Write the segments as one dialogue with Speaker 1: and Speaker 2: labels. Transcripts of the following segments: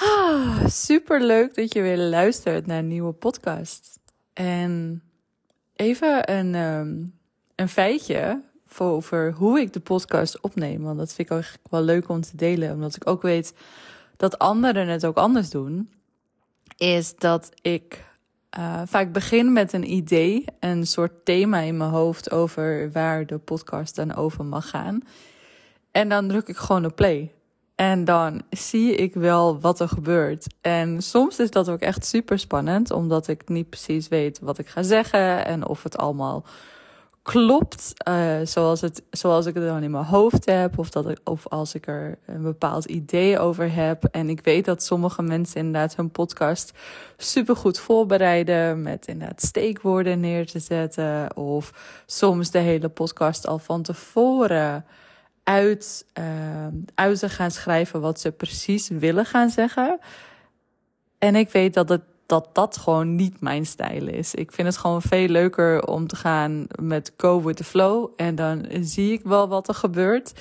Speaker 1: Ah, super leuk dat je weer luistert naar een nieuwe podcast. En even een, um, een feitje over hoe ik de podcast opneem. Want dat vind ik eigenlijk wel leuk om te delen. Omdat ik ook weet dat anderen het ook anders doen. Is dat ik uh, vaak begin met een idee, een soort thema in mijn hoofd over waar de podcast dan over mag gaan. En dan druk ik gewoon op play. En dan zie ik wel wat er gebeurt. En soms is dat ook echt super spannend, omdat ik niet precies weet wat ik ga zeggen en of het allemaal klopt uh, zoals, het, zoals ik het dan in mijn hoofd heb, of, dat ik, of als ik er een bepaald idee over heb. En ik weet dat sommige mensen inderdaad hun podcast super goed voorbereiden met inderdaad steekwoorden neer te zetten, of soms de hele podcast al van tevoren uit, uh, uit te gaan schrijven wat ze precies willen gaan zeggen. En ik weet dat het dat dat gewoon niet mijn stijl is. Ik vind het gewoon veel leuker om te gaan met go with the flow. En dan zie ik wel wat er gebeurt.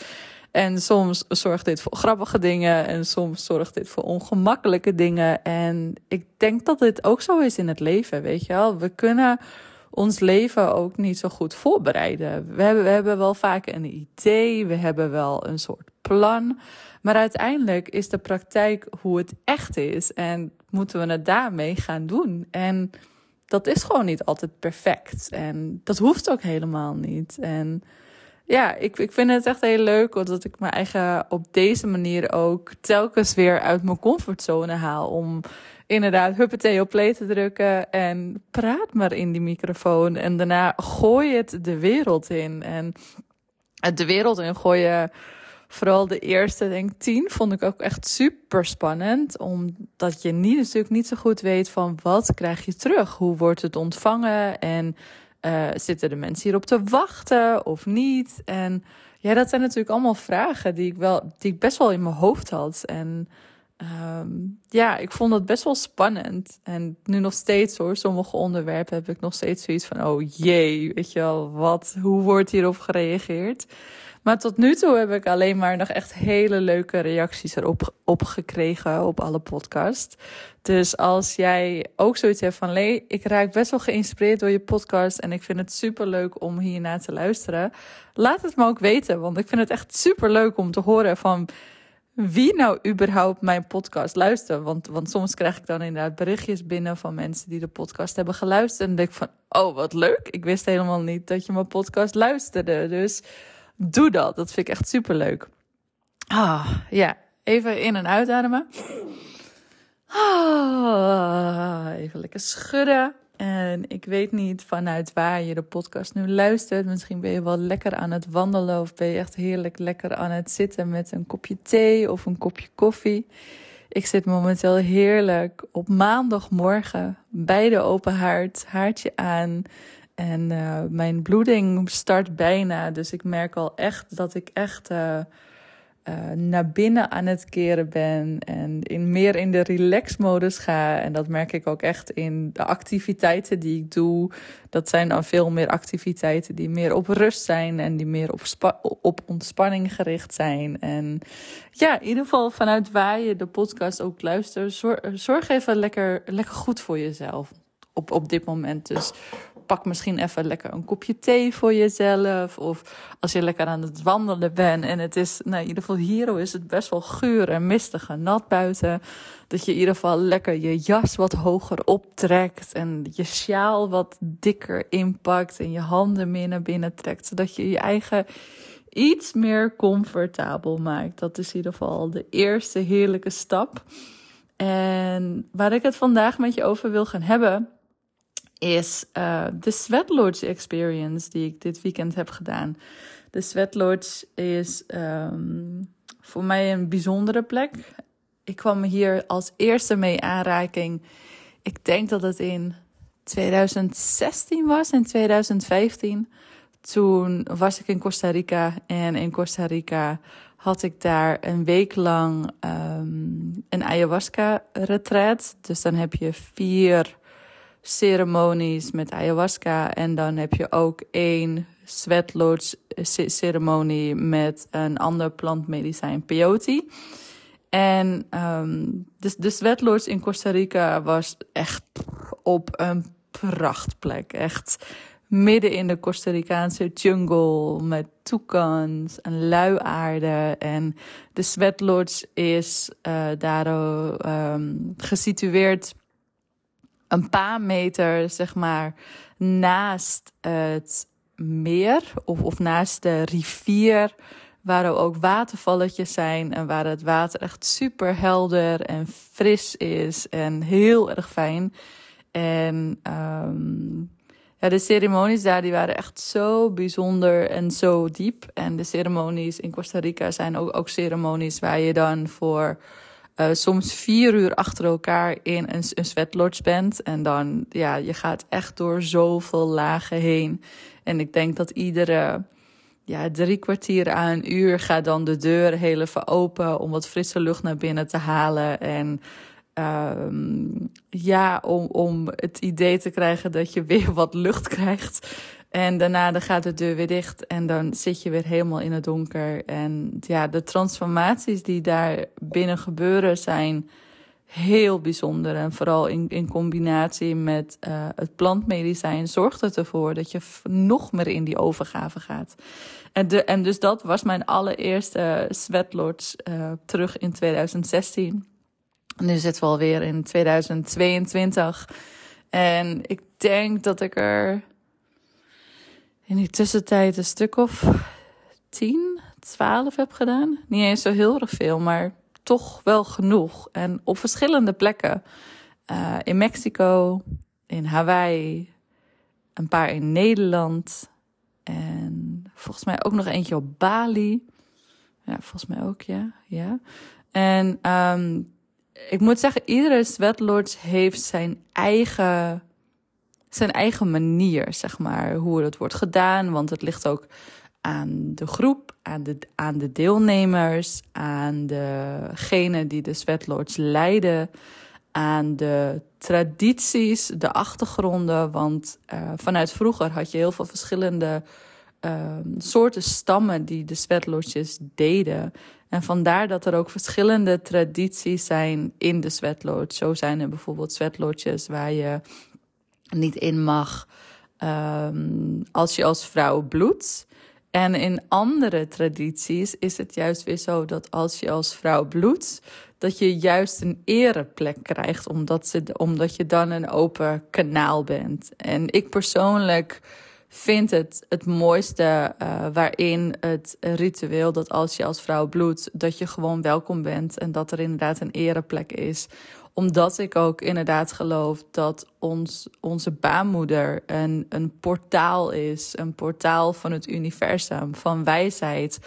Speaker 1: En soms zorgt dit voor grappige dingen en soms zorgt dit voor ongemakkelijke dingen. En ik denk dat dit ook zo is in het leven, weet je wel. We kunnen ons leven ook niet zo goed voorbereiden. We hebben, we hebben wel vaak een idee, we hebben wel een soort plan. Maar uiteindelijk is de praktijk hoe het echt is. En moeten we het daarmee gaan doen. En dat is gewoon niet altijd perfect. En dat hoeft ook helemaal niet. En ja, ik, ik vind het echt heel leuk omdat ik mijn eigen op deze manier ook telkens weer uit mijn comfortzone haal. Om inderdaad huppatee op play te drukken en praat maar in die microfoon. En daarna gooi het de wereld in. En de wereld in gooien vooral de eerste, denk ik, tien vond ik ook echt super spannend. Omdat je niet, natuurlijk niet zo goed weet van wat krijg je terug? Hoe wordt het ontvangen? En uh, zitten de mensen hierop te wachten of niet? En ja, dat zijn natuurlijk allemaal vragen die ik, wel, die ik best wel in mijn hoofd had. En um, ja, ik vond dat best wel spannend. En nu nog steeds hoor, sommige onderwerpen heb ik nog steeds zoiets van: oh jee, weet je wel, wat, hoe wordt hierop gereageerd? Maar tot nu toe heb ik alleen maar nog echt hele leuke reacties erop op gekregen op alle podcasts. Dus als jij ook zoiets hebt van, Lee, ik raak best wel geïnspireerd door je podcast en ik vind het super leuk om hiernaar te luisteren. Laat het me ook weten, want ik vind het echt super leuk om te horen van wie nou überhaupt mijn podcast luistert. Want, want soms krijg ik dan inderdaad berichtjes binnen van mensen die de podcast hebben geluisterd. En denk ik van, oh wat leuk, ik wist helemaal niet dat je mijn podcast luisterde. Dus doe dat. Dat vind ik echt super leuk. Ah, ja. Even in- en uitademen. Ah, even lekker schudden. En ik weet niet vanuit waar je de podcast nu luistert. Misschien ben je wel lekker aan het wandelen of ben je echt heerlijk lekker aan het zitten met een kopje thee of een kopje koffie. Ik zit momenteel heerlijk op maandagmorgen bij de open haard, haartje aan. En uh, mijn bloeding start bijna. Dus ik merk al echt dat ik echt uh, uh, naar binnen aan het keren ben. En in, meer in de relax-modus ga. En dat merk ik ook echt in de activiteiten die ik doe. Dat zijn dan veel meer activiteiten die meer op rust zijn. En die meer op, op ontspanning gericht zijn. En ja, in ieder geval vanuit waar je de podcast ook luistert. Zorg, zorg even lekker, lekker goed voor jezelf. Op, op dit moment. Dus pak misschien even lekker een kopje thee voor jezelf. Of als je lekker aan het wandelen bent en het is, nou in ieder geval hier is het best wel guur en mistig en nat buiten. Dat je in ieder geval lekker je jas wat hoger optrekt en je sjaal wat dikker inpakt en je handen meer naar binnen trekt. Zodat je je eigen iets meer comfortabel maakt. Dat is in ieder geval de eerste heerlijke stap. En waar ik het vandaag met je over wil gaan hebben, is uh, de Sweat Lodge Experience die ik dit weekend heb gedaan. De Sweat Lodge is um, voor mij een bijzondere plek. ik kwam hier als eerste mee aanraking. Ik denk dat het in 2016 was, in 2015. Toen was ik in Costa Rica en in Costa Rica had ik daar een week lang um, een ayahuasca-retreat. Dus dan heb je vier ceremonies met ayahuasca en dan heb je ook één sweat ceremonie met een ander plantmedicijn, peyote. En um, de, sweat in Costa Rica was echt op een prachtplek. Echt midden in de Costa Ricaanse jungle met toekans en luiaarde. En de Sweat Lodge is uh, daar um, gesitueerd een paar meter, zeg maar, naast het meer of, of naast de rivier. Waar er ook watervalletjes zijn en waar het water echt super helder en fris is en heel erg fijn. En um, ja, de ceremonies daar die waren echt zo bijzonder en zo diep. En de ceremonies in Costa Rica zijn ook, ook ceremonies waar je dan voor uh, soms vier uur achter elkaar in een, een sweatlodge bent. En dan, ja, je gaat echt door zoveel lagen heen. En ik denk dat iedere ja, drie kwartier aan een uur gaat dan de deur heel even open om wat frisse lucht naar binnen te halen. En um, ja, om, om het idee te krijgen dat je weer wat lucht krijgt. En daarna dan gaat de deur weer dicht en dan zit je weer helemaal in het donker. En ja, de transformaties die daar binnen gebeuren zijn heel bijzonder. En vooral in, in combinatie met uh, het plantmedicijn zorgt het ervoor dat je nog meer in die overgave gaat. En, de, en dus dat was mijn allereerste Sweatlords uh, terug in 2016. Nu zitten we alweer in 2022. En ik denk dat ik er in die tussentijd een stuk of 10, 12 heb gedaan. Niet eens zo heel erg veel, maar toch wel genoeg. En op verschillende plekken. Uh, in Mexico, in Hawaii, een paar in Nederland. En volgens mij ook nog eentje op Bali. Ja, volgens mij ook, ja. ja. En um, ik moet zeggen, iedere sweatlodge heeft zijn eigen, zijn eigen manier, zeg maar, hoe het wordt gedaan. Want het ligt ook aan de groep, aan de, aan de deelnemers, aan degene die de sweatlodge leiden, aan de tradities, de achtergronden. Want uh, vanuit vroeger had je heel veel verschillende uh, soorten stammen die de sweatlodges deden. En vandaar dat er ook verschillende tradities zijn in de sweatlodge. Zo zijn er bijvoorbeeld sweatlodges waar je niet in mag um, als je als vrouw bloedt. En in andere tradities is het juist weer zo dat als je als vrouw bloedt, dat je juist een ereplek krijgt, omdat, ze, omdat je dan een open kanaal bent. En ik persoonlijk vind het het mooiste uh, waarin het ritueel dat als je als vrouw bloedt, dat je gewoon welkom bent en dat er inderdaad een ereplek is. Omdat ik ook inderdaad geloof dat ons, onze baarmoeder een, een portaal is, een portaal van het universum, van wijsheid,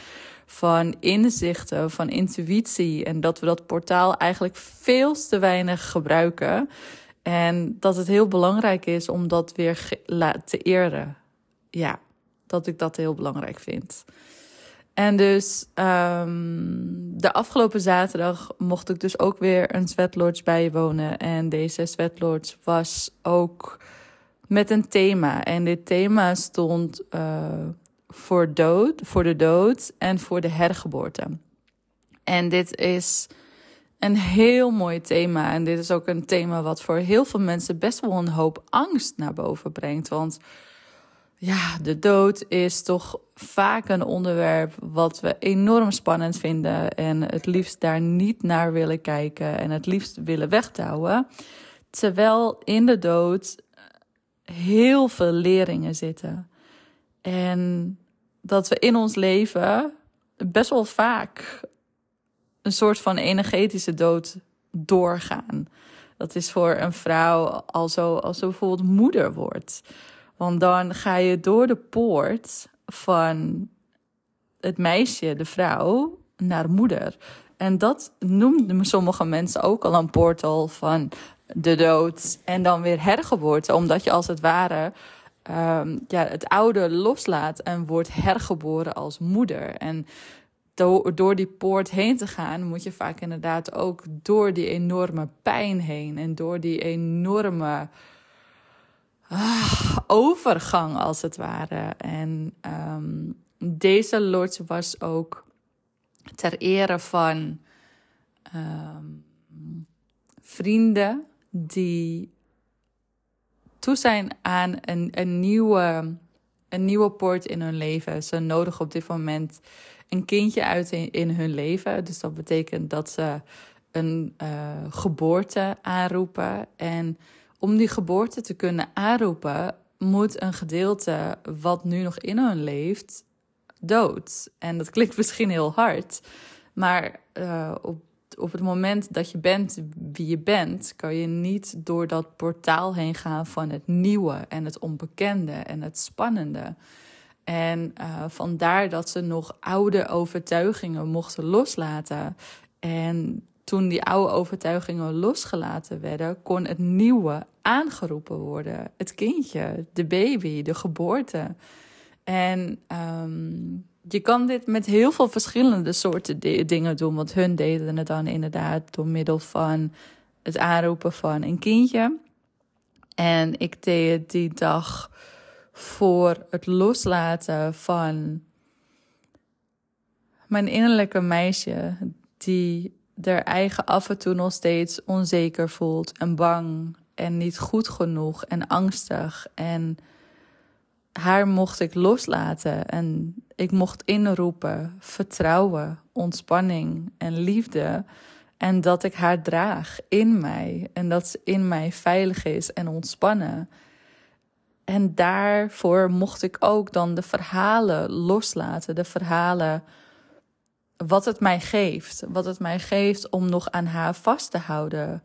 Speaker 1: van inzichten, van intuïtie. En dat we dat portaal eigenlijk veel te weinig gebruiken. En dat het heel belangrijk is om dat weer te eren ja, dat ik dat heel belangrijk vind. En dus um, de afgelopen zaterdag mocht ik dus ook weer een sweatlodge bijwonen. En deze sweatlodge was ook met een thema. En dit thema stond uh, voor, dood, voor de dood en voor de hergeboorte. En dit is een heel mooi thema. En dit is ook een thema wat voor heel veel mensen best wel een hoop angst naar boven brengt. Want ja, de dood is toch vaak een onderwerp wat we enorm spannend vinden en het liefst daar niet naar willen kijken en het liefst willen wegdouwen. Terwijl in de dood heel veel leringen zitten. En dat we in ons leven best wel vaak een soort van energetische dood doorgaan. Dat is voor een vrouw al zo, als ze bijvoorbeeld moeder wordt. Want dan ga je door de poort van het meisje, de vrouw, naar moeder. En dat noemden sommige mensen ook al een portal van de dood en dan weer hergeboorte. Omdat je als het ware um, ja, het oude loslaat en wordt hergeboren als moeder. En door die poort heen te gaan, moet je vaak inderdaad ook door die enorme pijn heen en door die enorme ah, overgang, als het ware. En um, deze lodge was ook ter ere van um, vrienden die toe zijn aan een, een, nieuwe, een nieuwe poort in hun leven. Ze nodigen op dit moment een kindje uit in, hun leven. Dus dat betekent dat ze een uh, geboorte aanroepen. En om die geboorte te kunnen aanroepen, moet een gedeelte wat nu nog in hun leeft dood. En dat klinkt misschien heel hard, maar uh, op op het moment dat je bent wie je bent, kan je niet door dat portaal heen gaan van het nieuwe en het onbekende en het spannende. En uh, vandaar dat ze nog oude overtuigingen mochten loslaten. En toen die oude overtuigingen losgelaten werden, kon het nieuwe aangeroepen worden. Het kindje, de baby, de geboorte. En um, je kan dit met heel veel verschillende soorten dingen doen. Want hun deden het dan inderdaad door middel van het aanroepen van een kindje. En ik deed het die dag voor het loslaten van mijn innerlijke meisje, die er eigen af en toe nog steeds onzeker voelt en bang en niet goed genoeg en angstig en haar mocht ik loslaten en ik mocht inroepen vertrouwen, ontspanning en liefde. En dat ik haar draag in mij en dat ze in mij veilig is en ontspannen. En daarvoor mocht ik ook dan de verhalen loslaten, de verhalen wat het mij geeft, wat het mij geeft om nog aan haar vast te houden.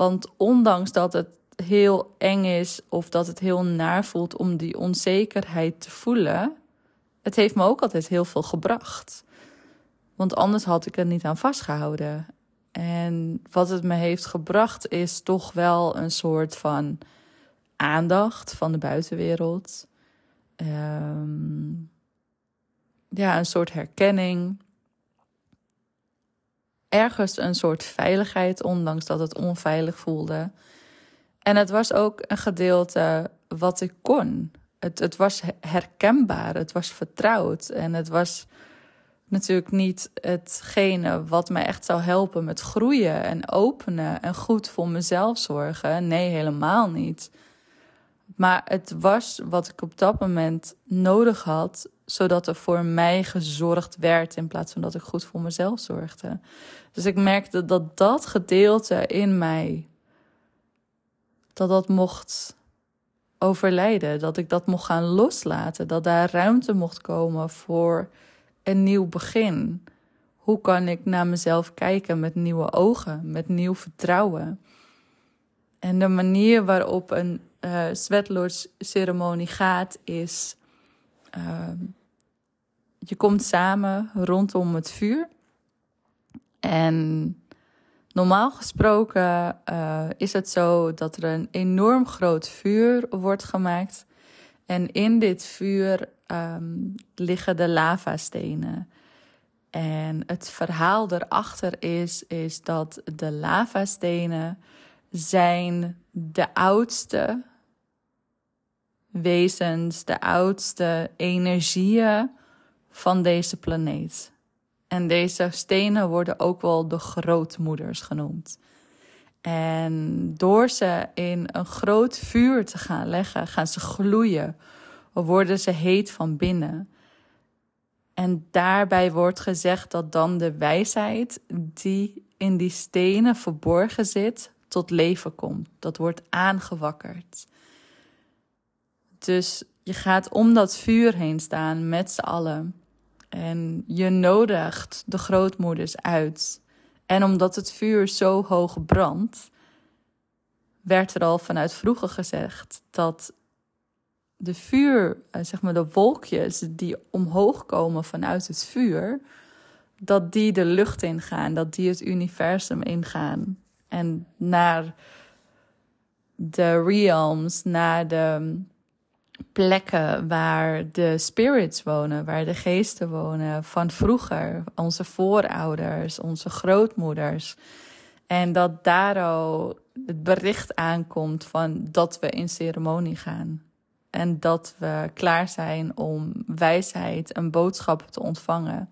Speaker 1: Want ondanks dat het heel eng is of dat het heel naar voelt om die onzekerheid te voelen, het heeft me ook altijd heel veel gebracht. Want anders had ik er niet aan vastgehouden. En wat het me heeft gebracht is toch wel een soort van aandacht van de buitenwereld. Ehm, ja, een soort herkenning. Ergens een soort veiligheid, ondanks dat het onveilig voelde. En het was ook een gedeelte wat ik kon. Het, het was herkenbaar, het was vertrouwd. En het was natuurlijk niet hetgene wat mij echt zou helpen met groeien en openen en goed voor mezelf zorgen. Nee, helemaal niet. Maar het was wat ik op dat moment nodig had, zodat er voor mij gezorgd werd in plaats van dat ik goed voor mezelf zorgde. Dus ik merkte dat dat gedeelte in mij dat dat mocht overlijden, dat ik dat mocht gaan loslaten, dat daar ruimte mocht komen voor een nieuw begin. Hoe kan ik naar mezelf kijken met nieuwe ogen, met nieuw vertrouwen? En de manier waarop een uh, ceremonie gaat is, uh, je komt samen rondom het vuur en Normaal gesproken uh, is het zo dat er een enorm groot vuur wordt gemaakt. En in dit vuur um, liggen de lavastenen. En het verhaal erachter is, is dat de lavastenen zijn de oudste wezens, de oudste energieën van deze planeet. En deze stenen worden ook wel de grootmoeders genoemd. En door ze in een groot vuur te gaan leggen, gaan ze gloeien. Worden ze heet van binnen. En daarbij wordt gezegd dat dan de wijsheid die in die stenen verborgen zit, tot leven komt. Dat wordt aangewakkerd. Dus je gaat om dat vuur heen staan met z'n allen. En je nodigt de grootmoeders uit. En omdat het vuur zo hoog brandt, werd er al vanuit vroeger gezegd dat de vuur, eh, zeg maar de wolkjes die omhoog komen vanuit het vuur, dat die de lucht ingaan, dat die het universum ingaan. En naar de realms, naar de plekken waar de spirits wonen, waar de geesten wonen van vroeger, onze voorouders, onze grootmoeders. En dat daar al het bericht aankomt van dat we in ceremonie gaan. En dat we klaar zijn om wijsheid en boodschappen te ontvangen.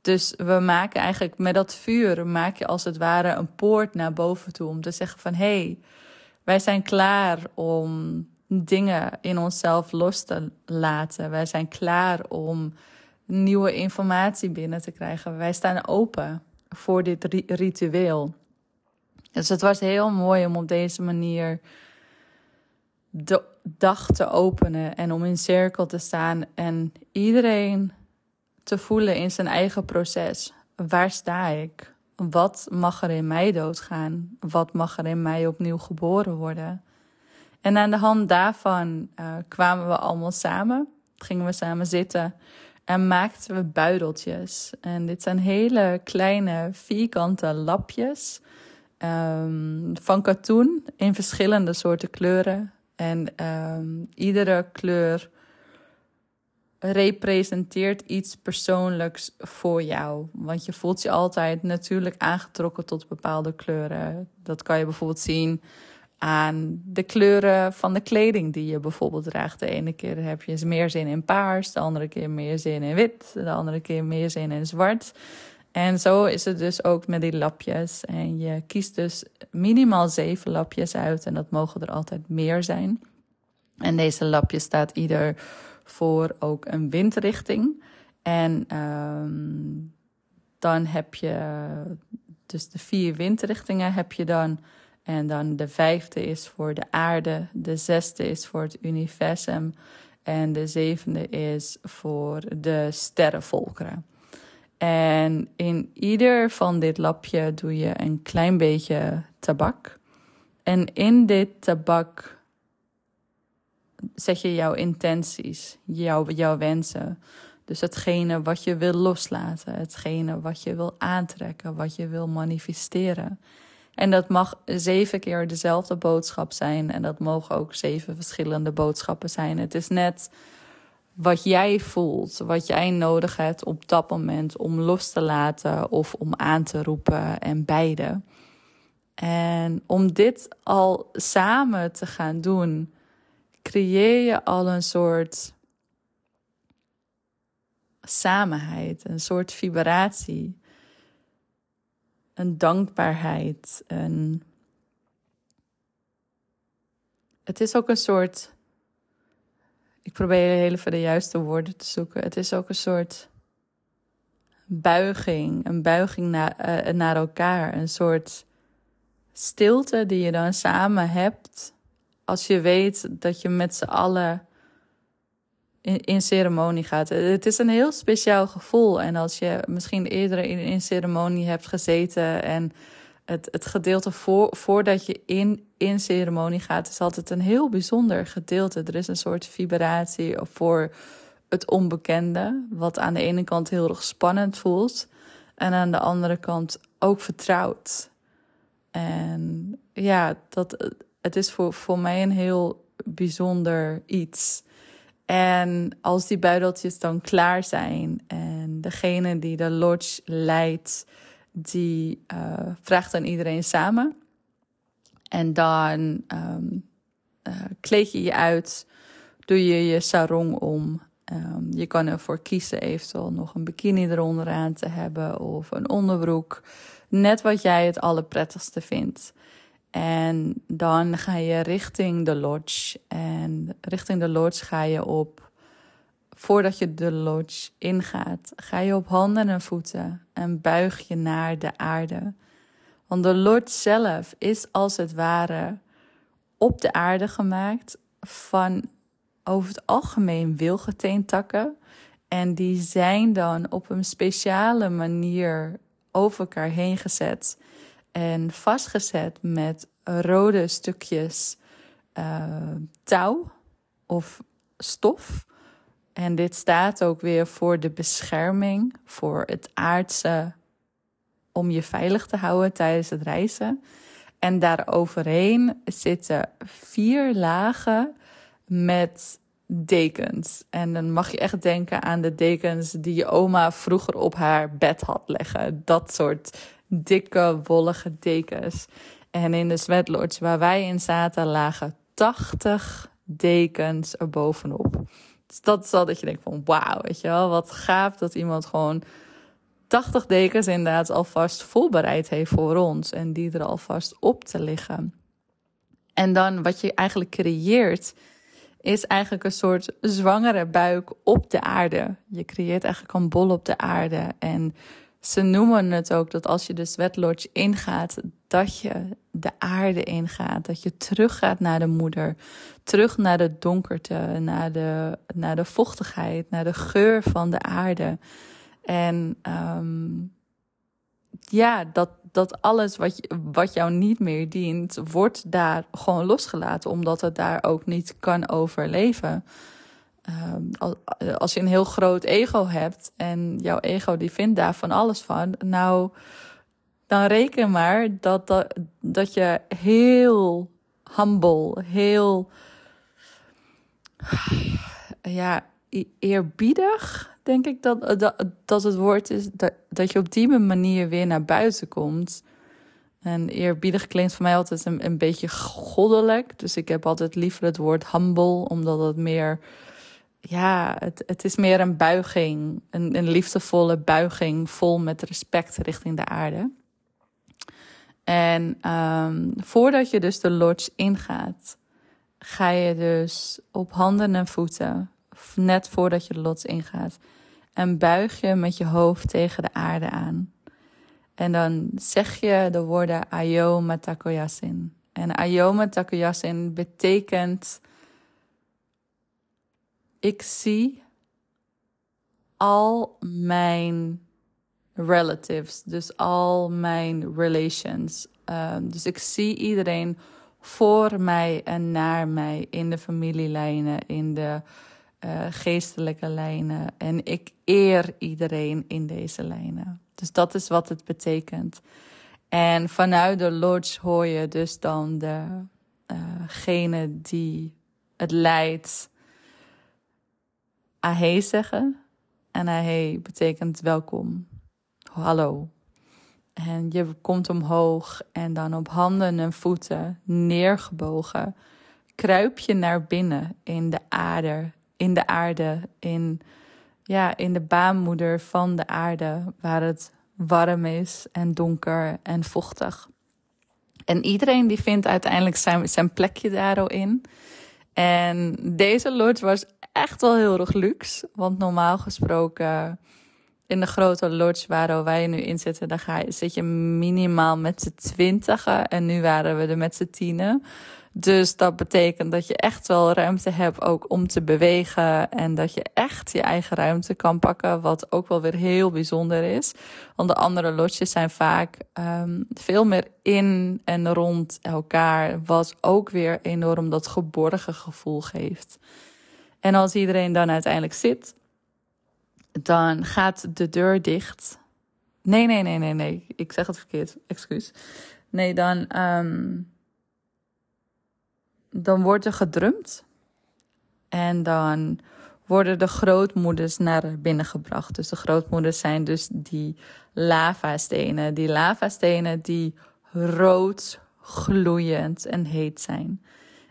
Speaker 1: Dus we maken eigenlijk met dat vuur, maak je als het ware een poort naar boven toe. Om te zeggen van, hé, hey, wij zijn klaar om dingen in onszelf los te laten. Wij zijn klaar om nieuwe informatie binnen te krijgen. Wij staan open voor dit ritueel. Dus het was heel mooi om op deze manier de dag te openen en om in cirkel te staan en iedereen te voelen in zijn eigen proces. Waar sta ik? Wat mag er in mij doodgaan? Wat mag er in mij opnieuw geboren worden? En aan de hand daarvan uh, kwamen we allemaal samen, gingen we samen zitten en maakten we buideltjes. En dit zijn hele kleine vierkante lapjes um, van katoen in verschillende soorten kleuren. En um, iedere kleur representeert iets persoonlijks voor jou. Want je voelt je altijd natuurlijk aangetrokken tot bepaalde kleuren. Dat kan je bijvoorbeeld zien aan de kleuren van de kleding die je bijvoorbeeld draagt. De ene keer heb je meer zin in paars, de andere keer meer zin in wit, de andere keer meer zin in zwart. En zo is het dus ook met die lapjes. En je kiest dus minimaal zeven lapjes uit en dat mogen er altijd meer zijn. En deze lapjes staat ieder voor ook een windrichting. En um, dan heb je dus de vier windrichtingen heb je dan. En dan de vijfde is voor de aarde, de zesde is voor het universum en de zevende is voor de sterrenvolkeren. En in ieder van dit lapje doe je een klein beetje tabak. En in dit tabak zet je jouw intenties, jouw, jouw wensen. Dus hetgene wat je wil loslaten, hetgene wat je wil aantrekken, wat je wil manifesteren. En dat mag zeven keer dezelfde boodschap zijn. En dat mogen ook zeven verschillende boodschappen zijn. Het is net wat jij voelt, wat jij nodig hebt op dat moment om los te laten of om aan te roepen en beide. En om dit al samen te gaan doen, creëer je al een soort samenheid, een soort vibratie, een dankbaarheid, een. Het is ook een soort ik probeer heel even de juiste woorden te zoeken. Het is ook een soort buiging, een buiging naar, uh, naar elkaar, een soort stilte die je dan samen hebt als je weet dat je met z'n allen in, ceremonie gaat. Het is een heel speciaal gevoel. En als je misschien eerder in, in ceremonie hebt gezeten en het, het gedeelte voor, voordat je in, in ceremonie gaat, is altijd een heel bijzonder gedeelte. Er is een soort vibratie voor het onbekende, wat aan de ene kant heel erg spannend voelt en aan de andere kant ook vertrouwd. En ja, dat, het is voor, voor mij een heel bijzonder iets. En als die buideltjes dan klaar zijn en degene die de lodge leidt, die uh, vraagt aan iedereen samen. En dan um, uh, kleed je je uit, doe je je sarong om. Um, je kan ervoor kiezen eventueel nog een bikini eronder aan te hebben of een onderbroek. Net wat jij het allerprettigste vindt. En dan ga je richting de lodge. En richting de lodge ga je op voordat je de lodge ingaat, ga je op handen en voeten en buig je naar de aarde. Want de lodge zelf is als het ware op de aarde gemaakt van over het algemeen wilgeteentakken. En die zijn dan op een speciale manier over elkaar heen gezet en vastgezet met rode stukjes uh, touw of stof En dit staat ook weer voor de bescherming, voor het aardse, om je veilig te houden tijdens het reizen. En daaroverheen zitten vier lagen met dekens. En dan mag je echt denken aan de dekens die je oma vroeger op haar bed had leggen. Dat soort dikke, wollige dekens. En in de sweatlodge waar wij in zaten lagen 80 dekens erbovenop. Dus dat is al dat je denkt van wauw, weet je wel, wat gaaf dat iemand gewoon 80 dekens inderdaad alvast voorbereid heeft voor ons en die er alvast op te liggen. En dan wat je eigenlijk creëert, is eigenlijk een soort zwangere buik op de aarde. Je creëert eigenlijk een bol op de aarde. En ze noemen het ook dat als je de Sweat Lodge ingaat, dat je de aarde ingaat. Dat je teruggaat naar de moeder. Terug naar de donkerte, naar de, naar de vochtigheid, naar de geur van de aarde. En um, ja, dat, dat alles wat, wat jou niet meer dient, wordt daar gewoon losgelaten, omdat het daar ook niet kan overleven. Um, als je een heel groot ego hebt en jouw ego die vindt daar van alles van, nou, dan reken maar dat, dat, dat je heel humble, heel ja, e-, eerbiedig denk ik dat, eh, dat, dat het woord is dat, dat je op die manier weer naar buiten komt. En eerbiedig klinkt voor mij altijd een, een beetje goddelijk. Dus ik heb altijd liever het woord humble, omdat het meer, ja, het, het is meer een buiging. Een, een liefdevolle buiging vol met respect richting de aarde. En um, voordat je dus de lodge ingaat, ga je dus op handen en voeten, net voordat je de lodge ingaat, en buig je met je hoofd tegen de aarde aan. En dan zeg je de woorden Ayoma Takoyasin. En Ayoma Takoyasin betekent: Ik zie al mijn relatives, dus al mijn relations. Um, dus ik zie iedereen voor mij en naar mij in de familielijnen, in de uh, geestelijke lijnen. En ik eer iedereen in deze lijnen. Dus dat is wat het betekent. En vanuit de lodge hoor je dus dan degene uh die het leidt Ahe zeggen. En Ahe betekent welkom, hallo. En je komt omhoog en dan op handen en voeten neergebogen kruip je naar binnen in de aarde in de aarde, in, ja, in de baarmoeder van de aarde, waar het warm is en donker en vochtig. En iedereen die vindt uiteindelijk zijn, zijn plekje daar al in. En deze lodge was echt wel heel erg luxe. Want normaal gesproken in de grote lodge waar wij nu in zitten, dan ga je, zit je minimaal met z'n twintigen. En nu waren we er met z'n tienen. Dus dat betekent dat je echt wel ruimte hebt ook om te bewegen. En dat je echt je eigen ruimte kan pakken. Wat ook wel weer heel bijzonder is. Want de andere lotjes zijn vaak um, veel meer in en rond elkaar. Wat ook weer enorm dat geborgen gevoel geeft. En als iedereen dan uiteindelijk zit, dan gaat de deur dicht. Nee, nee, nee, nee, nee. Ik zeg het verkeerd. Excuus. Nee, dan. Um, dan wordt er gedrumd. En dan worden de grootmoeders naar binnen gebracht. Dus de grootmoeders zijn dus die lavastenen. Die lavastenen die rood, gloeiend en heet zijn.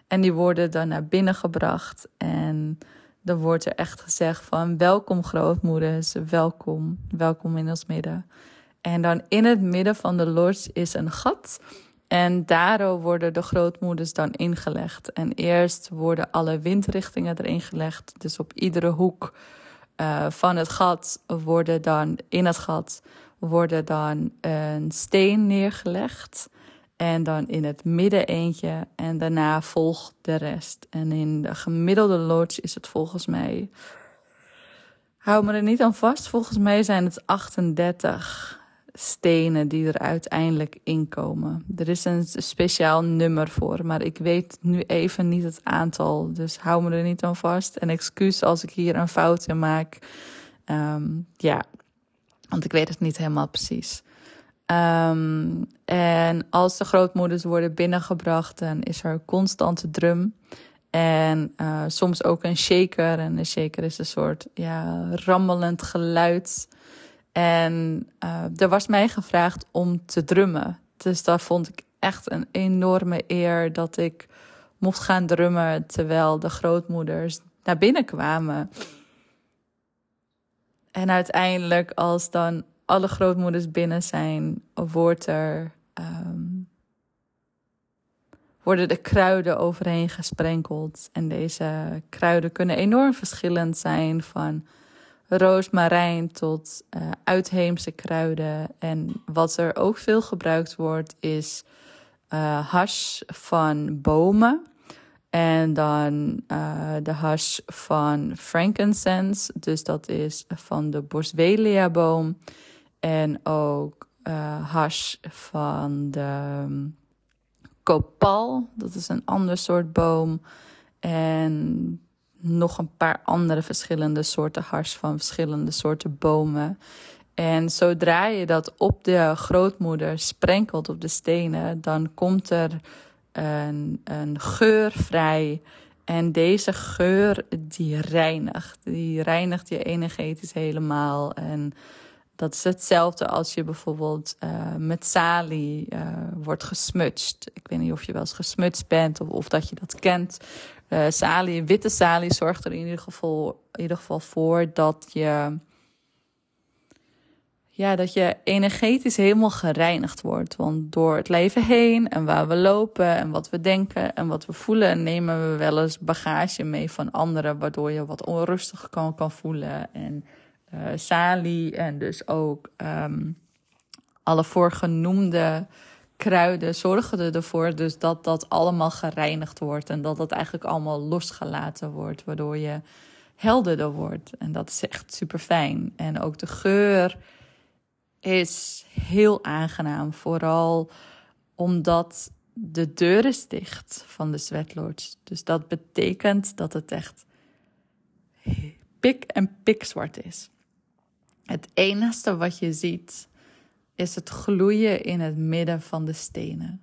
Speaker 1: En die worden dan naar binnen gebracht. En dan wordt er echt gezegd van welkom grootmoeders, welkom, welkom in ons midden. En dan in het midden van de lodge is een gat. En daardoor worden de grootmoeders dan ingelegd. En eerst worden alle windrichtingen erin gelegd. Dus op iedere hoek uh, van het gat worden dan in het gat worden dan een steen neergelegd. En dan in het midden eentje. En daarna volgt de rest. En in de gemiddelde lodge is het volgens mij. Hou me er niet aan vast. Volgens mij zijn het 38 stenen die er uiteindelijk in komen. Er is een speciaal nummer voor, maar ik weet nu even niet het aantal. Dus hou me er niet aan vast. En excuus als ik hier een fout in maak. Ehm, ja, want ik weet het niet helemaal precies. Ehm, en als de grootmoeders worden binnengebracht, dan is er constante drum. En uh, soms ook een shaker. En een shaker is een soort ja, rammelend geluid. En uh, er was mij gevraagd om te drummen. Dus dat vond ik echt een enorme eer dat ik mocht gaan drummen terwijl de grootmoeders naar binnen kwamen. En uiteindelijk, als dan alle grootmoeders binnen zijn, wordt er, um, worden de kruiden overheen gesprenkeld. En deze kruiden kunnen enorm verschillend zijn van roosmarijn tot uh, uitheemse kruiden. En wat er ook veel gebruikt wordt is uh, hash van bomen. En dan uh, de hash van frankincense. Dus dat is van de Boswellia boom. En ook uh, hash van de um, kopal. Dat is een ander soort boom. En nog een paar andere verschillende soorten hash van verschillende soorten bomen. En zodra je dat op de grootmoeder sprenkelt op de stenen, dan komt er een, een geur vrij. En deze geur die reinigt. Die reinigt je energetisch helemaal. En dat is hetzelfde als je bijvoorbeeld uh, met salie uh, wordt gesmutst. Ik weet niet of je wel eens gesmutst bent of, of dat je dat kent. Uh, witte salie zorgt er in ieder geval, in ieder geval voor dat je, ja, dat je energetisch helemaal gereinigd wordt. Want door het leven heen en waar we lopen en wat we denken en wat we voelen, nemen we wel eens bagage mee van anderen, waardoor je wat onrustig kan, kan voelen. En uh, salie en dus ook um, alle voorgenoemde kruiden zorgen ervoor dus dat dat allemaal gereinigd wordt en dat dat eigenlijk allemaal losgelaten wordt, waardoor je helderder wordt. En dat is echt super fijn. En ook de geur is heel aangenaam, vooral omdat de deur is dicht van de sweatlodge. Dus dat betekent dat het echt pik en pikzwart is. Het enige wat je ziet is het gloeien in het midden van de stenen.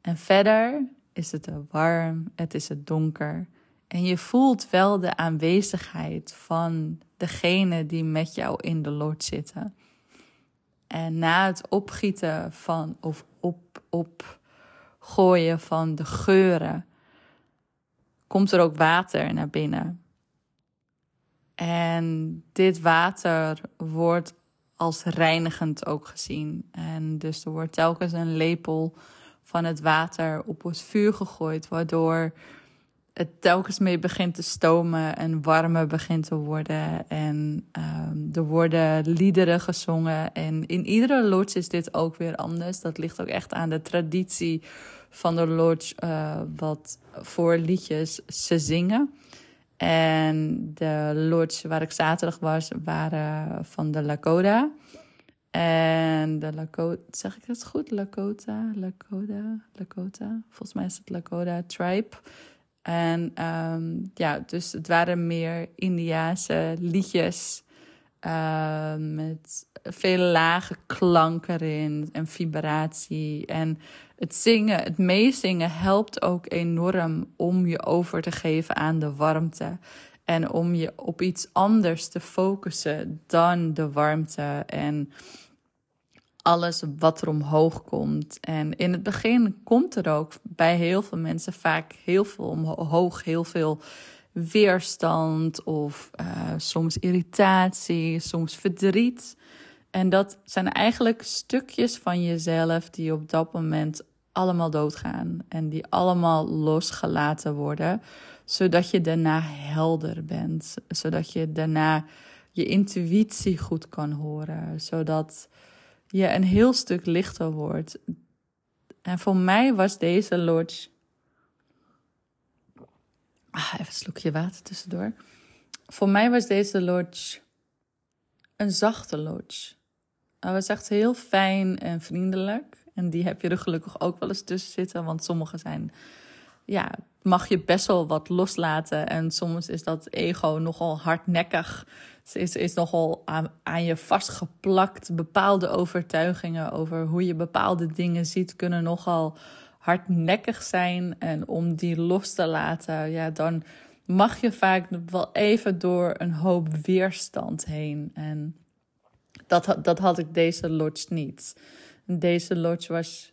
Speaker 1: En verder is het warm, het is het donker. En je voelt wel de aanwezigheid van degene die met jou in de lord zitten. En na het opgieten van of op, opgooien van de geuren, komt er ook water naar binnen. En dit water wordt als reinigend ook gezien. En dus er wordt telkens een lepel van het water op het vuur gegooid, waardoor het telkens mee begint te stomen en warmer begint te worden. En um, er worden liederen gezongen. En in iedere lodge is dit ook weer anders. Dat ligt ook echt aan de traditie van de lodge, uh, wat voor liedjes ze zingen. En de lodge waar ik zaterdag was, waren van de Lakota. En de Lakota, zeg ik het goed? Lakota, Lakota, Lakota. Volgens mij is het Lakota Tribe. En um, ja, dus het waren meer Indiaanse liedjes uh, met vele lage klanken erin en vibratie. En het zingen, het meezingen helpt ook enorm om je over te geven aan de warmte. En om je op iets anders te focussen dan de warmte en alles wat er omhoog komt. En in het begin komt er ook bij heel veel mensen vaak heel veel omhoog, heel veel weerstand of uh, soms irritatie, soms verdriet. En dat zijn eigenlijk stukjes van jezelf die op dat moment allemaal doodgaan en die allemaal losgelaten worden, zodat je daarna helder bent, zodat je daarna je intuïtie goed kan horen, zodat je een heel stuk lichter wordt. En voor mij was deze lodge. Ah, even een slokje water tussendoor. Voor mij was deze lodge een zachte lodge. Hij was echt heel fijn en vriendelijk. En die heb je er gelukkig ook wel eens tussen zitten. Want sommige zijn, ja, mag je best wel wat loslaten. En soms is dat ego nogal hardnekkig. Ze is, is nogal aan, aan je vastgeplakt. Bepaalde overtuigingen over hoe je bepaalde dingen ziet, kunnen nogal hardnekkig zijn. En om die los te laten, ja, dan mag je vaak wel even door een hoop weerstand heen. En dat, dat had ik deze lodge niet. Deze lodge was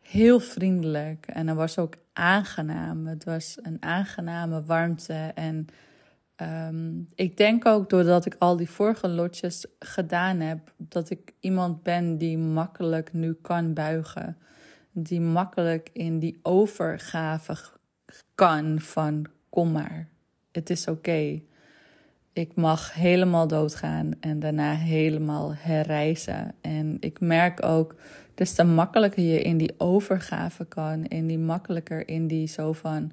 Speaker 1: heel vriendelijk en het was ook aangenaam. Het was een aangename warmte. En um, ik denk ook doordat ik al die vorige lodges gedaan heb, dat ik iemand ben die makkelijk nu kan buigen. Die makkelijk in die overgave kan van kom maar, het is oké. Ik mag helemaal doodgaan en daarna helemaal herreizen. En ik merk ook, des te makkelijker je in die overgave kan, en die makkelijker in die zo van,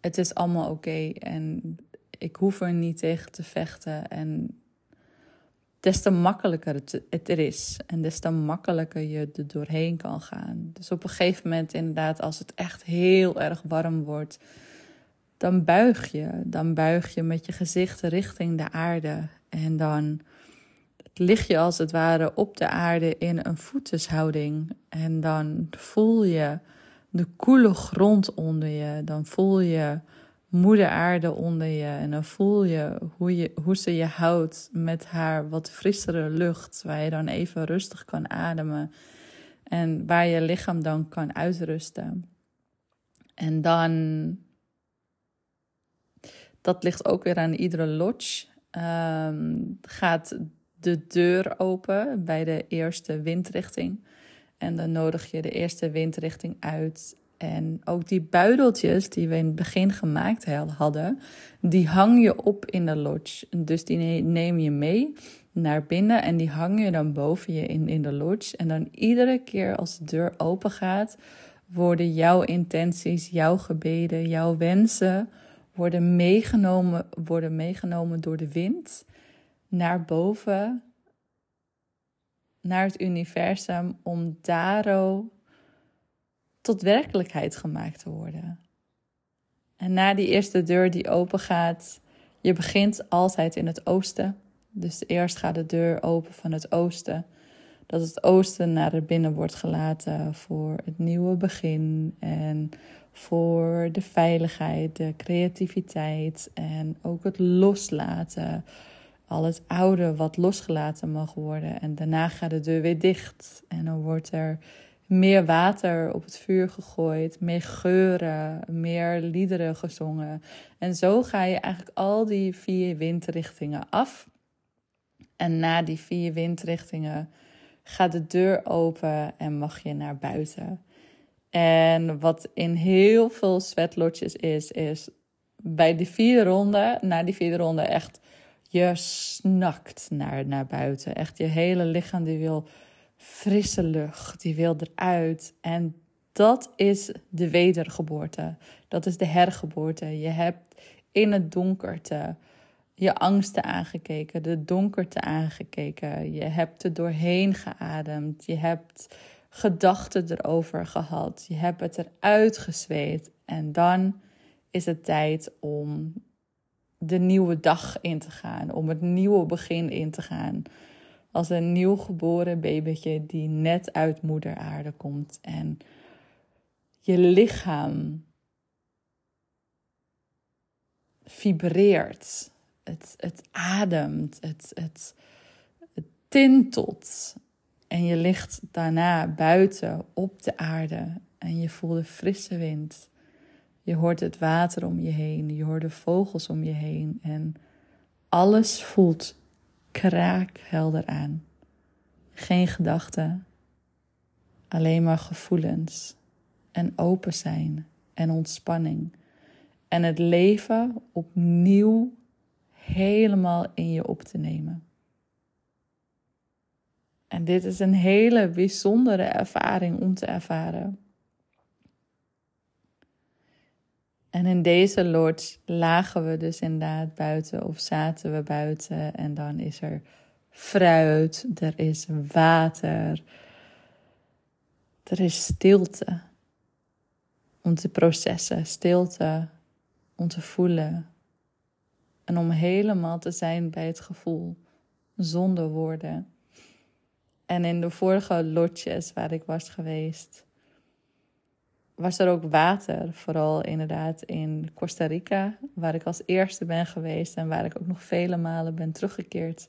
Speaker 1: het is allemaal oké en ik hoef er niet tegen te vechten. En des te makkelijker het, het er is en des te makkelijker je er doorheen kan gaan. Dus op een gegeven moment inderdaad, als het echt heel erg warm wordt dan buig je. Dan buig je met je gezicht richting de aarde. En dan lig je als het ware op de aarde in een voetenshouding. En dan voel je de koele grond onder je. Dan voel je moeder aarde onder je. En dan voel je hoe, je hoe ze je houdt met haar wat frissere lucht. Waar je dan even rustig kan ademen. En waar je lichaam dan kan uitrusten. En dan dat ligt ook weer aan iedere lodge. Ehm, gaat de deur open bij de eerste windrichting. En dan nodig je de eerste windrichting uit. En ook die buideltjes die we in het begin gemaakt hadden, die hang je op in de lodge. Dus die neem je mee naar binnen en die hang je dan boven je in, in de lodge. En dan iedere keer als de deur open gaat, worden jouw intenties, jouw gebeden, jouw wensen worden meegenomen, worden meegenomen door de wind naar boven, naar het universum, om daardoor tot werkelijkheid gemaakt te worden. En na die eerste deur die open gaat, je begint altijd in het oosten. Dus eerst gaat de deur open van het oosten. Dat het oosten naar binnen wordt gelaten voor het nieuwe begin en voor de veiligheid, de creativiteit en ook het loslaten. Al het oude wat losgelaten mag worden. En daarna gaat de deur weer dicht. En dan wordt er meer water op het vuur gegooid, meer geuren, meer liederen gezongen. En zo ga je eigenlijk al die vier windrichtingen af. En na die vier windrichtingen gaat de deur open en mag je naar buiten. En wat in heel veel sweatlodges is, is bij die vierde ronde, na die vierde ronde echt, je snakt naar, naar buiten. Echt je hele lichaam die wil frisse lucht, die wil eruit. En dat is de wedergeboorte. Dat is de hergeboorte. Je hebt in het donkerte je angsten aangekeken, de donkerte aangekeken. Je hebt er doorheen geademd. Je hebt gedachten erover gehad. Je hebt het eruit gezweet. En dan is het tijd om de nieuwe dag in te gaan. Om het nieuwe begin in te gaan. Als een nieuw geboren babytje die net uit moeder aarde komt. En je lichaam vibreert. Het, het ademt. Het, het tintelt. En je ligt daarna buiten op de aarde en je voelt de frisse wind. Je hoort het water om je heen, je hoort de vogels om je heen en alles voelt kraakhelder aan. Geen gedachten, alleen maar gevoelens en open zijn en ontspanning. En het leven opnieuw helemaal in je op te nemen. En dit is een hele bijzondere ervaring om te ervaren. En in deze lodge lagen we dus inderdaad buiten of zaten we buiten en dan is er fruit, er is water, er is stilte om te processen, stilte om te voelen en om helemaal te zijn bij het gevoel zonder woorden. En in de vorige lotjes waar ik was geweest, was er ook water. Vooral inderdaad in Costa Rica, waar ik als eerste ben geweest en waar ik ook nog vele malen ben teruggekeerd.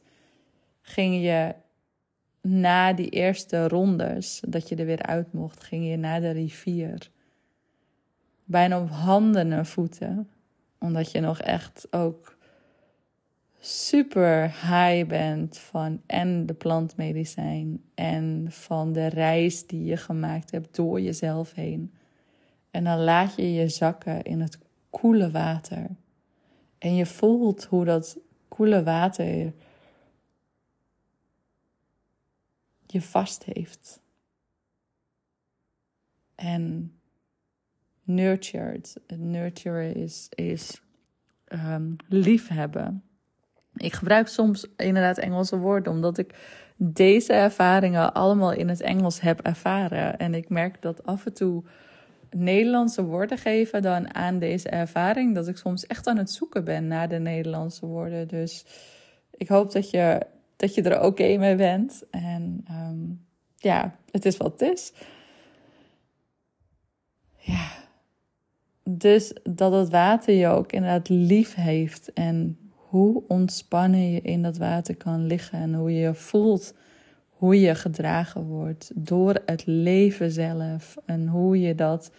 Speaker 1: Ging je na die eerste rondes, dat je er weer uit mocht, ging je naar de rivier. Bijna op handen en voeten, omdat je nog echt ook super high bent van en de plantmedicijn en van de reis die je gemaakt hebt door jezelf heen. En dan laat je je zakken in het koele water. En je voelt hoe dat koele water je vast heeft. En nurtured. Nurturen is, is um, liefhebben. Ik gebruik soms inderdaad Engelse woorden, omdat ik deze ervaringen allemaal in het Engels heb ervaren. En ik merk dat af en toe Nederlandse woorden geven dan aan deze ervaring, dat ik soms echt aan het zoeken ben naar de Nederlandse woorden. Dus ik hoop dat je, dat je er oké mee bent. En um, ja, het is wat het is. Ja. Dus dat het water je ook inderdaad lief heeft en hoe ontspannen je in dat water kan liggen en hoe je voelt hoe je gedragen wordt door het leven zelf en hoe je dat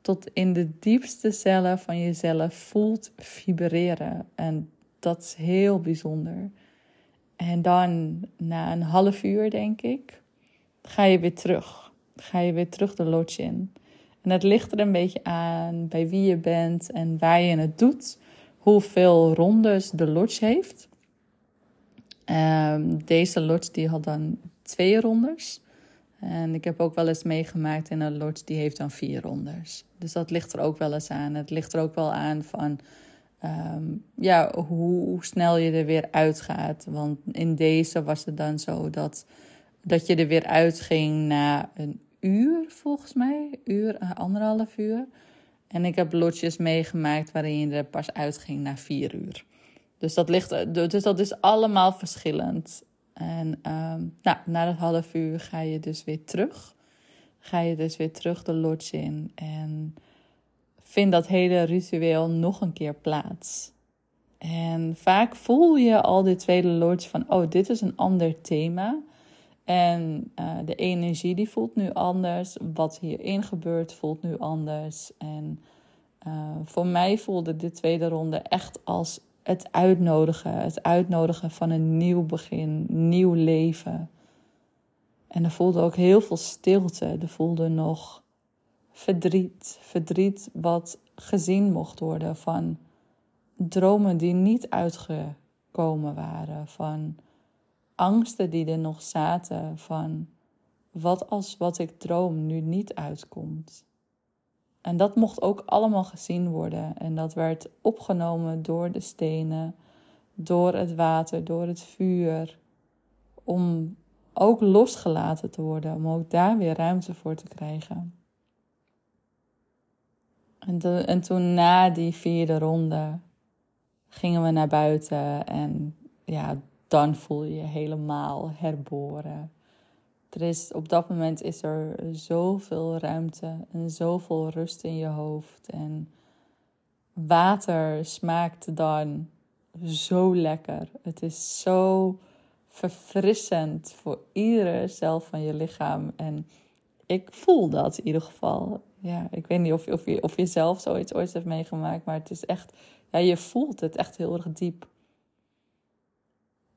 Speaker 1: tot in de diepste cellen van jezelf voelt vibreren. En dat is heel bijzonder. En dan na een half uur, denk ik, ga je weer terug. Ga je weer terug de lodge in. En het ligt er een beetje aan bij wie je bent en waar je het doet hoeveel rondes de lodge heeft. Um, deze lodge die had dan twee rondes. En ik heb ook wel eens meegemaakt in een lodge die heeft dan vier rondes. Dus dat ligt er ook wel eens aan. Het ligt er ook wel aan van um, ja, hoe snel je er weer uitgaat. Want in deze was het dan zo dat, dat je er weer uitging na een uur, volgens mij. Uur, anderhalf uur. En ik heb lotjes meegemaakt waarin je er pas uitging na vier uur. Dus dat, ligt, dus dat is allemaal verschillend. En um, nou, na dat half uur ga je dus weer terug. Ga je dus weer terug de lodge in. En vind dat hele ritueel nog een keer plaats. En vaak voel je al de tweede lodge van, oh, dit is een ander thema. En uh, de energie die voelt nu anders. Wat hierin gebeurt voelt nu anders. En uh, voor mij voelde de tweede ronde echt als het uitnodigen. Het uitnodigen van een nieuw begin, nieuw leven. En er voelde ook heel veel stilte. Er voelde nog verdriet. Verdriet wat gezien mocht worden van dromen die niet uitgekomen waren. Van angsten die er nog zaten van wat als wat ik droom nu niet uitkomt. En dat mocht ook allemaal gezien worden. En dat werd opgenomen door de stenen, door het water, door het vuur. Om ook losgelaten te worden, om ook daar weer ruimte voor te krijgen. En, en toen na die vierde ronde gingen we naar buiten en ja, dan voel je je helemaal herboren. Er is, op dat moment is er zoveel ruimte en zoveel rust in je hoofd. En water smaakt dan zo lekker. Het is zo verfrissend voor iedere cel van je lichaam. En ik voel dat in ieder geval. Ja, ik weet niet of, of, je, of je zelf zoiets ooit heeft meegemaakt, maar het is echt, ja, je voelt het echt heel erg diep.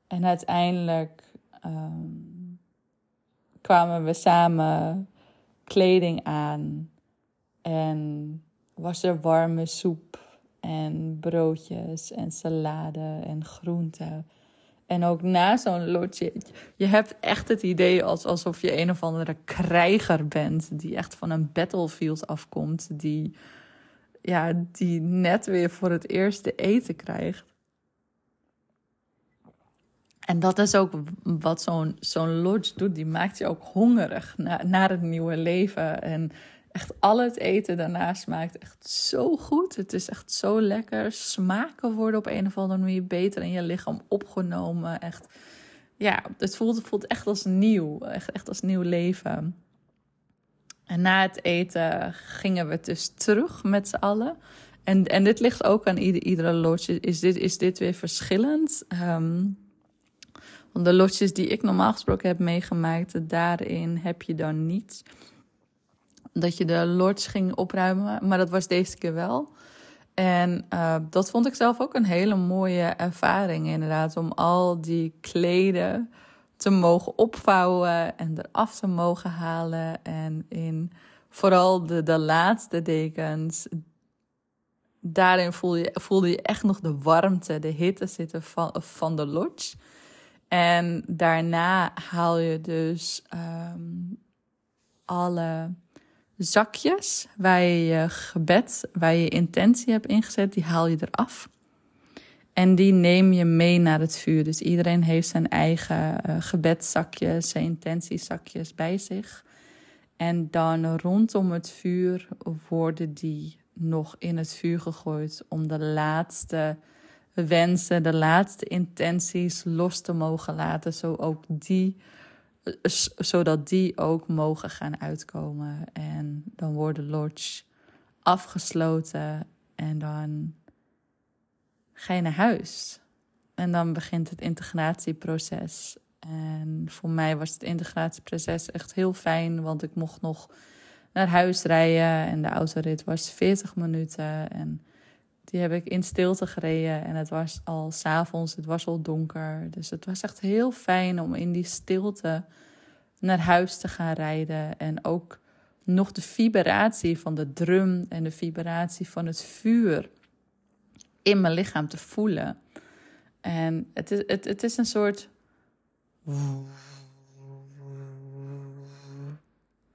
Speaker 1: En uiteindelijk ehm, kwamen we samen kleding aan. En was er warme soep en broodjes en salade en groenten. En ook na zo'n lotje, je hebt echt het idee als, alsof je een of andere krijger bent. Die echt van een battlefield afkomt. Die, ja, die net weer voor het eerst eten krijgt. En dat is ook wat zo'n lodge doet. Die maakt je ook hongerig naar, naar het nieuwe leven. En echt al het eten daarna smaakt echt zo goed. Het is echt zo lekker. Smaken worden op een of andere manier beter in je lichaam opgenomen. Echt, ja, het voelt, voelt echt als nieuw. Echt, echt als nieuw leven. En na het eten gingen we dus terug met z'n allen. En, en dit ligt ook aan ieder, iedere lodge. Is dit, is dit weer verschillend? Um, de lodges die ik normaal gesproken heb meegemaakt, daarin heb je dan niet dat je de lodge ging opruimen. Maar dat was deze keer wel. En uh, dat vond ik zelf ook een hele mooie ervaring, inderdaad. Om al die kleden te mogen opvouwen en eraf te mogen halen. En in vooral de, de laatste dekens. Daarin voelde je, voelde je echt nog de warmte, de hitte zitten van, van de lodge. En daarna haal je dus um, alle zakjes waar je je gebed, waar je intentie hebt ingezet, die haal je eraf. En die neem je mee naar het vuur. Dus iedereen heeft zijn eigen uh, gebedzakjes, zijn intentiezakjes bij zich. En dan rondom het vuur worden die nog in het vuur gegooid om de laatste wensen, de laatste intenties los te mogen laten, zo ook die, zodat die ook mogen gaan uitkomen. En dan wordt de lodge afgesloten en dan ga je naar huis. En dan begint het integratieproces. En voor mij was het integratieproces echt heel fijn, want ik mocht nog naar huis rijden en de autorit was 40 minuten. En die heb ik in stilte gereden en het was al s'avonds, het was al donker. Dus het was echt heel fijn om in die stilte naar huis te gaan rijden. En ook nog de vibratie van de drum en de vibratie van het vuur in mijn lichaam te voelen. En het is, het, het is een soort.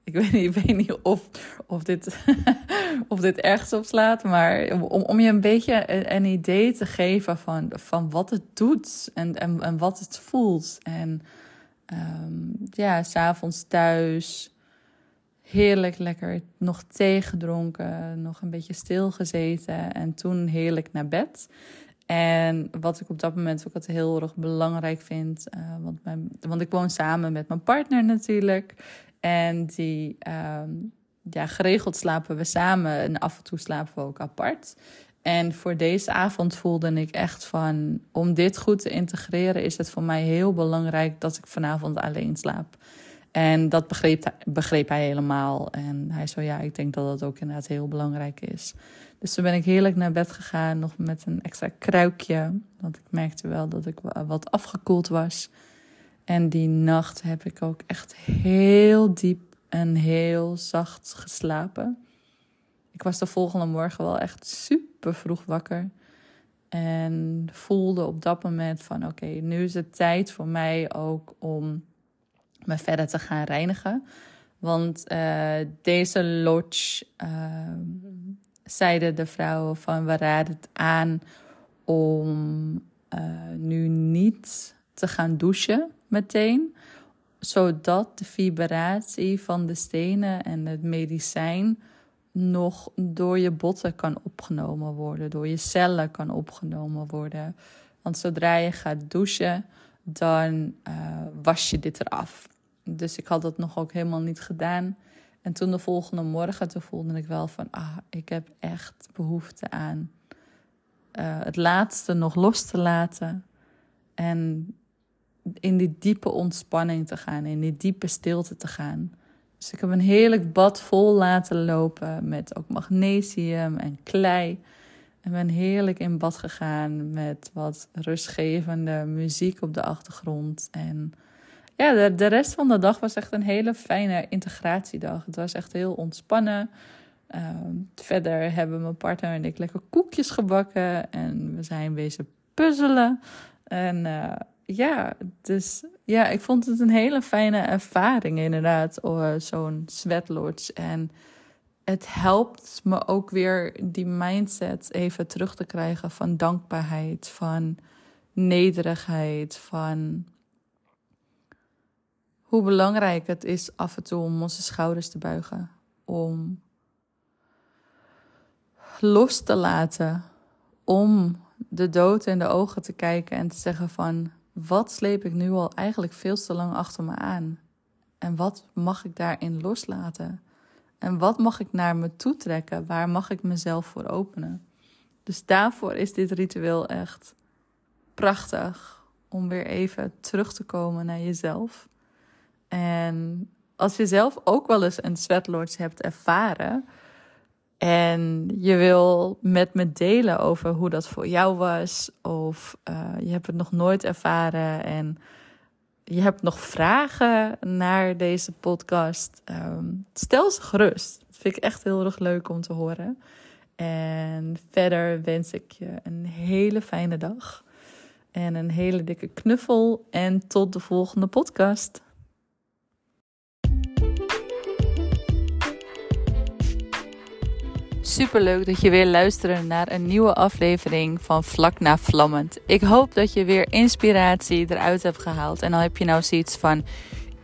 Speaker 1: Ik weet niet, ik weet niet of, of, dit, of dit ergens op slaat, maar om, om je een beetje een, idee te geven van, van wat het doet en, en, en wat het voelt. En um, ja, s'avonds thuis, heerlijk lekker nog thee gedronken, nog een beetje stilgezeten en toen heerlijk naar bed. En wat ik op dat moment ook altijd heel erg belangrijk vind, uh, want, mijn, want ik woon samen met mijn partner natuurlijk. En die, um, ja, geregeld slapen we samen en af en toe slapen we ook apart. En voor deze avond voelde ik echt van, om dit goed te integreren, is het voor mij heel belangrijk dat ik vanavond alleen slaap. En dat begreep, begreep hij helemaal. En hij zei, ja, ik denk dat dat ook inderdaad heel belangrijk is. Dus toen ben ik heerlijk naar bed gegaan, nog met een extra kruikje. Want ik merkte wel dat ik wat afgekoeld was. En die nacht heb ik ook echt heel diep en heel zacht geslapen. Ik was de volgende morgen wel echt super vroeg wakker. En voelde op dat moment van oké, nu is het tijd voor mij ook om me verder te gaan reinigen. Want uh, deze lodge uh, zeiden de vrouwen van we raden het aan om uh, nu niet te gaan douchen meteen, zodat de vibratie van de stenen en het medicijn nog door je botten kan opgenomen worden, door je cellen kan opgenomen worden. Want zodra je gaat douchen, dan uh, was je dit eraf. Dus ik had dat nog ook helemaal niet gedaan. En toen de volgende morgen, toen voelde ik wel van, ah, ik heb echt behoefte aan uh, het laatste nog los te laten. En in die diepe ontspanning te gaan, in die diepe stilte te gaan. Dus ik heb een heerlijk bad vol laten lopen met ook magnesium en klei. En ben heerlijk in bad gegaan met wat rustgevende muziek op de achtergrond. En ja, de, de rest van de dag was echt een hele fijne integratiedag. Het was echt heel ontspannen. Ehm, verder hebben mijn partner en ik lekker koekjes gebakken. En we zijn bezig puzzelen. En uh, ja, dus ja, ik vond het een hele fijne ervaring inderdaad, uh, zo'n sweatlodge. En het helpt me ook weer die mindset even terug te krijgen van dankbaarheid, van nederigheid, van hoe belangrijk het is af en toe om onze schouders te buigen, om los te laten, om de dood in de ogen te kijken en te zeggen van wat sleep ik nu al eigenlijk veel te lang achter me aan? En wat mag ik daarin loslaten? En wat mag ik naar me toe trekken? Waar mag ik mezelf voor openen? Dus daarvoor is dit ritueel echt prachtig om weer even terug te komen naar jezelf. En als je zelf ook wel eens een sweatlords hebt ervaren en je wil met me delen over hoe dat voor jou was, of uh, je hebt het nog nooit ervaren en je hebt nog vragen naar deze podcast, um, stel ze gerust. Dat vind ik echt heel erg leuk om te horen. En verder wens ik je een hele fijne dag en een hele dikke knuffel en tot de volgende podcast. Superleuk dat je weer luistert naar een nieuwe aflevering van Vlak na Vlammend. Ik hoop dat je weer inspiratie eruit hebt gehaald. En dan heb je nou zoiets van: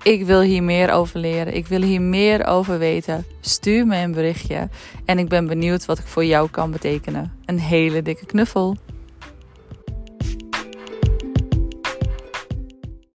Speaker 1: ik wil hier meer over leren, ik wil hier meer over weten. Stuur me een berichtje en ik ben benieuwd wat ik voor jou kan betekenen. Een hele dikke knuffel.